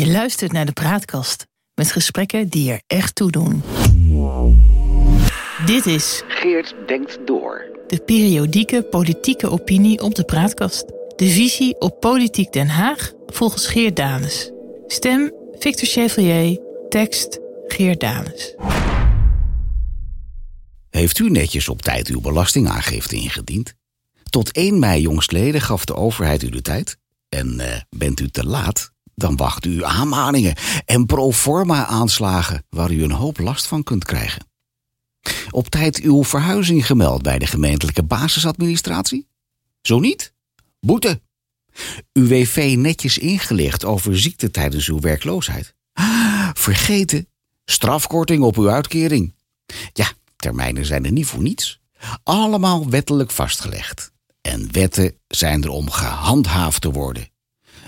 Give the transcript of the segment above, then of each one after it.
Je luistert naar de Praatkast met gesprekken die er echt toe doen. Dit is Geert denkt door. de periodieke politieke opinie op de Praatkast. De visie op Politiek Den Haag volgens Geert Danes. Stem Victor Chevalier, tekst Geert Danes. Heeft u netjes op tijd uw belastingaangifte ingediend? Tot 1 mei jongstleden gaf de overheid u de tijd. En eh, bent u te laat, dan wacht u aanmaningen en proforma aanslagen waar u een hoop last van kunt krijgen. Op tijd uw verhuizing gemeld bij de gemeentelijke basisadministratie? Zo niet? Boete. Uw WV netjes ingelicht over ziekte tijdens uw werkloosheid? Vergeten. Strafkorting op uw uitkering. Ja, termijnen zijn er niet voor niets. Allemaal wettelijk vastgelegd. En wetten zijn er om gehandhaafd te worden.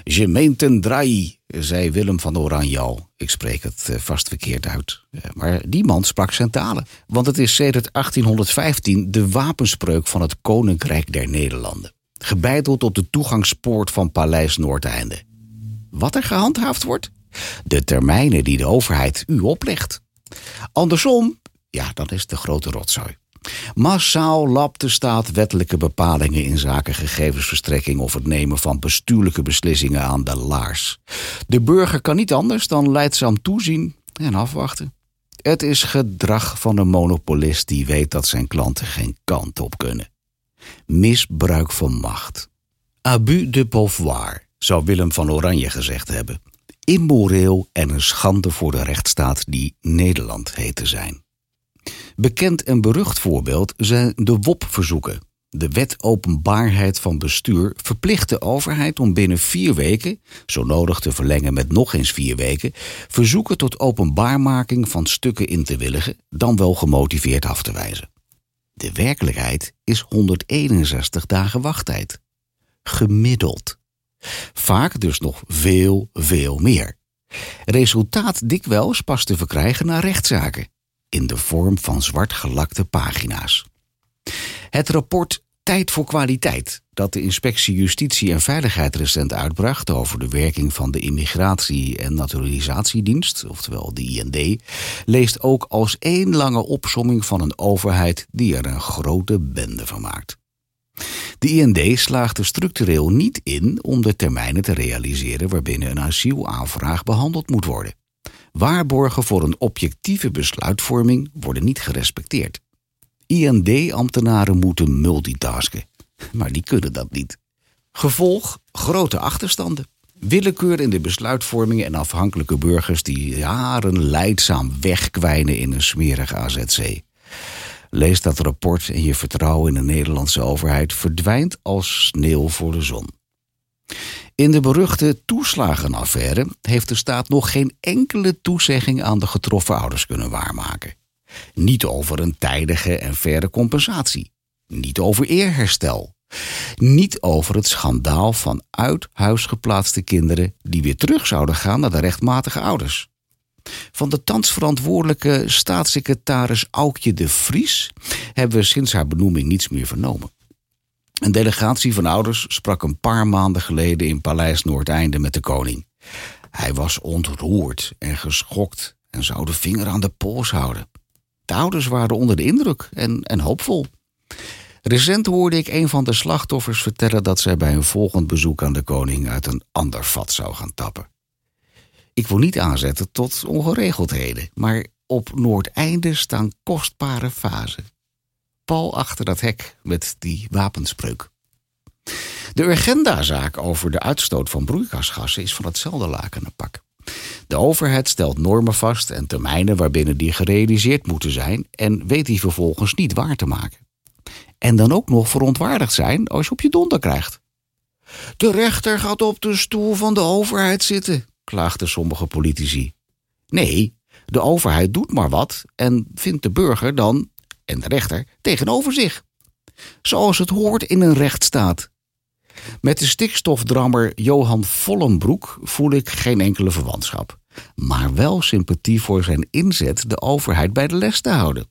Gemeenten draai, zei Willem van Oranje al. Ik spreek het eh, vast verkeerd uit. Eh, Maar die man sprak zijn talen. Want het is sedert 1815 de wapenspreuk van het Koninkrijk der Nederlanden. Gebeiteld op de toegangspoort van Paleis Noordeinde. Wat er gehandhaafd wordt? De termijnen die de overheid u oplegt. Andersom, ja, dan is de grote rotzooi. Massaal de staat wettelijke bepalingen in zaken gegevensverstrekking of het nemen van bestuurlijke beslissingen aan de laars. De burger kan niet anders dan leidzaam toezien en afwachten. Het is gedrag van een monopolist die weet dat zijn klanten geen kant op kunnen. Misbruik van macht. Abus de pouvoir, zou Willem van Oranje gezegd hebben. Immoreel en een schande voor de rechtsstaat die Nederland heet te zijn. Bekend en berucht voorbeeld zijn de WOP-verzoeken. De wet openbaarheid van bestuur verplicht de overheid om binnen vier weken, zo nodig te verlengen met nog eens vier weken, verzoeken tot openbaarmaking van stukken in te willigen, dan wel gemotiveerd af te wijzen. De werkelijkheid is 161 dagen wachttijd. Gemiddeld. Vaak dus nog veel, veel meer. Resultaat dikwijls pas te verkrijgen na rechtszaken in de vorm van zwart gelakte pagina's. Het rapport Tijd voor kwaliteit, dat de Inspectie Justitie en Veiligheid recent uitbracht over de werking van de Immigratie- en Naturalisatiedienst, oftewel de IND, leest ook als één lange opsomming van een overheid die er een grote bende van maakt. De IND slaagt er structureel niet in om de termijnen te realiseren waarbinnen een asielaanvraag behandeld moet worden. Waarborgen voor een objectieve besluitvorming worden niet gerespecteerd. IND-ambtenaren moeten multitasken, maar die kunnen dat niet. Gevolg: grote achterstanden. Willekeur in de besluitvorming en afhankelijke burgers die jaren leidzaam wegkwijnen in een smerige AZC. Lees dat rapport en je vertrouwen in de Nederlandse overheid verdwijnt als sneeuw voor de zon. In de beruchte toeslagenaffaire heeft de staat nog geen enkele toezegging aan de getroffen ouders kunnen waarmaken. Niet over een tijdige en faire compensatie. Niet over eerherstel. Niet over het schandaal van uit huis geplaatste kinderen die weer terug zouden gaan naar de rechtmatige ouders. Van de thans verantwoordelijke staatssecretaris Aukje de Vries hebben we sinds haar benoeming niets meer vernomen. Een delegatie van ouders sprak een paar maanden geleden in Paleis Noordeinde met de koning. Hij was ontroerd en geschokt en zou de vinger aan de pols houden. De ouders waren onder de indruk en, en hoopvol. Recent hoorde ik een van de slachtoffers vertellen dat zij bij een volgend bezoek aan de koning uit een ander vat zou gaan tappen. Ik wil niet aanzetten tot ongeregeldheden, maar op Noordeinde staan kostbare fasen. Achter dat hek met die wapenspreuk. De Urgenda-zaak over de uitstoot van broeikasgassen is van hetzelfde lakenen pak. De overheid stelt normen vast en termijnen waarbinnen die gerealiseerd moeten zijn en weet die vervolgens niet waar te maken. En dan ook nog verontwaardigd zijn als je op je donder krijgt. De rechter gaat op de stoel van de overheid zitten, klaagden sommige politici. Nee, de overheid doet maar wat en vindt de burger dan, en de rechter, tegenover zich. Zoals het hoort in een rechtsstaat. Met de stikstofdrammer Johan Vollenbroek voel ik geen enkele verwantschap. Maar wel sympathie voor zijn inzet de overheid bij de les te houden.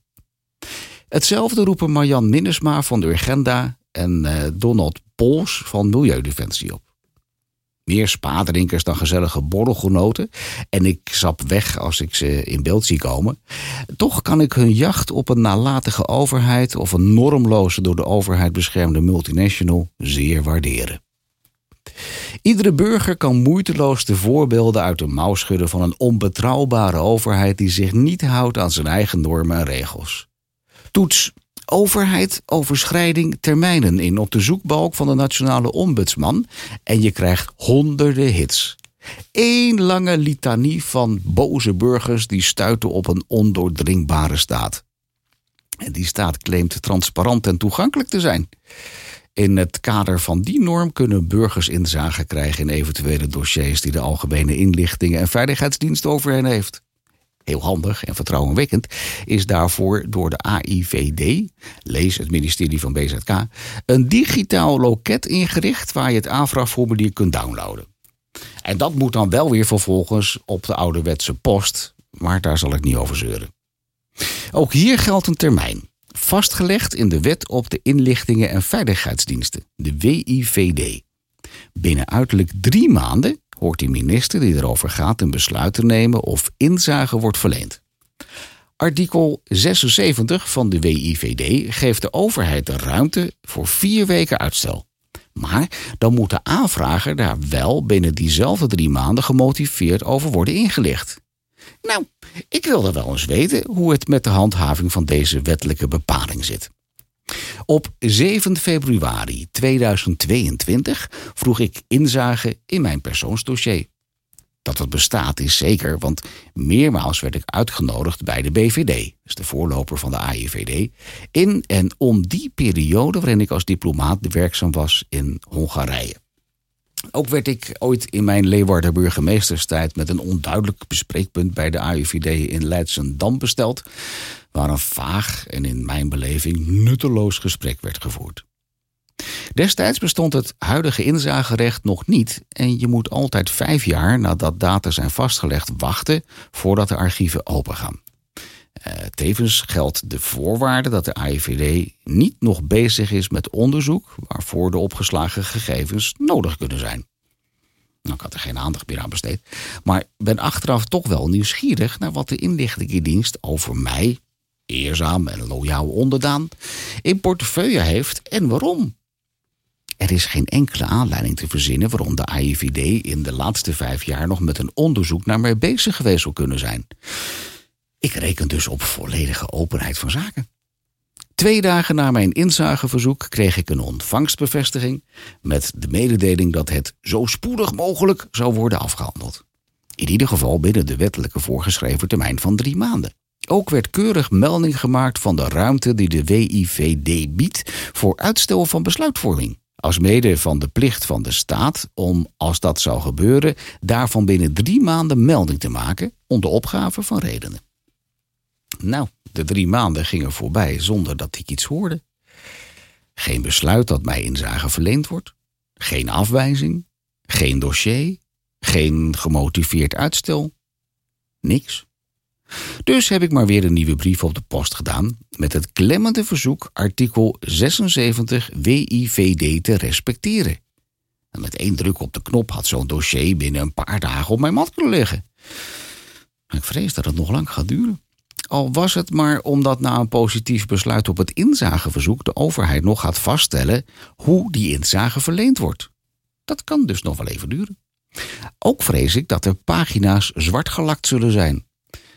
Hetzelfde roepen Marjan Minnesma van de Urgenda en eh, Donald Pols van Milieudefensie op. Meer spaadrinkers dan gezellige borrelgenoten. En ik sap weg als ik ze in beeld zie komen. Toch kan ik hun jacht op een nalatige overheid of een normloze door de overheid beschermde multinational zeer waarderen. Iedere burger kan moeiteloos de voorbeelden uit de mouw schudden van een onbetrouwbare overheid die zich niet houdt aan zijn eigen normen en regels. Toets overheid overschrijding termijnen in op de zoekbalk van de nationale ombudsman en je krijgt honderden hits. Eén lange litanie van boze burgers die stuiten op een ondoordringbare staat. En die staat claimt transparant en toegankelijk te zijn. In het kader van die norm kunnen burgers inzage krijgen in eventuele dossiers die de Algemene Inlichtingen en Veiligheidsdienst over hen heeft. Heel handig en vertrouwenwekkend is daarvoor door de AIVD, lees het ministerie van BZK, een digitaal loket ingericht waar je het aanvraagformulier kunt downloaden. En dat moet dan wel weer vervolgens op de ouderwetse post, maar daar zal ik niet over zeuren. Ook hier geldt een termijn vastgelegd in de Wet op de Inlichtingen en Veiligheidsdiensten, de WIVD. Binnen uiterlijk drie maanden hoort de minister die erover gaat een besluit te nemen of inzage wordt verleend. Artikel 76 van de WIVD geeft de overheid de ruimte voor vier weken uitstel. Maar dan moet de aanvrager daar wel binnen diezelfde drie maanden gemotiveerd over worden ingelicht. Nou, ik wilde wel eens weten hoe het met de handhaving van deze wettelijke bepaling zit. Op 7 februari 2022 vroeg ik inzage in mijn persoonsdossier. Dat het bestaat is zeker, want meermaals werd ik uitgenodigd bij de BVD, dus de voorloper van de AIVD, in en om die periode waarin ik als diplomaat werkzaam was in Hongarije. Ook werd ik ooit in mijn Leeuwarden burgemeesterstijd met een onduidelijk bespreekpunt bij de AIVD in Leidsendam besteld, waar een vaag en in mijn beleving nutteloos gesprek werd gevoerd. Destijds bestond het huidige inzagerecht nog niet en je moet altijd vijf jaar nadat data zijn vastgelegd wachten voordat de archieven opengaan. Uh, tevens geldt de voorwaarde dat de AIVD niet nog bezig is met onderzoek waarvoor de opgeslagen gegevens nodig kunnen zijn. Nou, ik had er geen aandacht meer aan besteed, maar ben achteraf toch wel nieuwsgierig naar wat de inlichtingendienst over mij, eerzaam en loyaal onderdaan, in portefeuille heeft en waarom. Er is geen enkele aanleiding te verzinnen waarom de AIVD in de laatste vijf jaar nog met een onderzoek naar mij bezig geweest zou kunnen zijn. Ik reken dus op volledige openheid van zaken. Twee dagen na mijn inzageverzoek kreeg ik een ontvangstbevestiging met de mededeling dat het zo spoedig mogelijk zou worden afgehandeld. In ieder geval binnen de wettelijke voorgeschreven termijn van drie maanden. Ook werd keurig melding gemaakt van de ruimte die de WIVD biedt voor uitstel van besluitvorming. Als mede van de plicht van de staat om, als dat zou gebeuren, daarvan binnen drie maanden melding te maken onder opgave van redenen. Nou, de drie maanden gingen voorbij zonder dat ik iets hoorde. Geen besluit dat mij inzage verleend wordt. Geen afwijzing. Geen dossier. Geen gemotiveerd uitstel. Niks. Dus heb ik maar weer een nieuwe brief op de post gedaan met het klemmende verzoek artikel 76 WIVD te respecteren. En met één druk op de knop had zo'n dossier binnen een paar dagen op mijn mat kunnen liggen. Ik vrees dat het nog lang gaat duren. Al was het maar omdat na een positief besluit op het inzageverzoek de overheid nog gaat vaststellen hoe die inzage verleend wordt. Dat kan dus nog wel even duren. Ook vrees ik dat er pagina's zwart gelakt zullen zijn,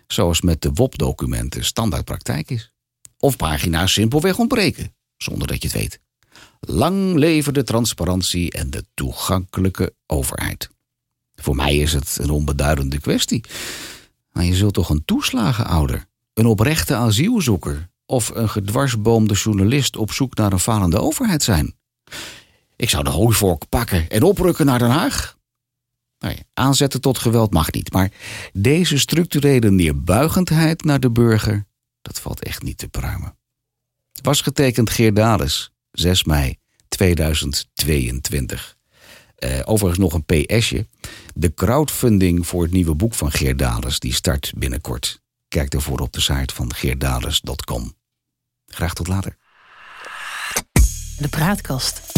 zoals met de WOP-documenten standaardpraktijk is. Of pagina's simpelweg ontbreken, zonder dat je het weet. Lang leven de transparantie en de toegankelijke overheid. Voor mij is het een onbeduidende kwestie. Maar je zult toch een toeslagenouder een oprechte asielzoeker of een gedwarsboomde journalist op zoek naar een falende overheid zijn. Ik zou de hooivork pakken en oprukken naar Den Haag. Nee, aanzetten tot geweld mag niet, maar deze structurele neerbuigendheid naar de burger, dat valt echt niet te pruimen. Was getekend Geerdales, 6 mei 2022. Uh, overigens nog een PSje. De crowdfunding voor het nieuwe boek van Geerdales die start binnenkort. Kijk ervoor op de site van geerdales.com. Graag tot later. De praatkast.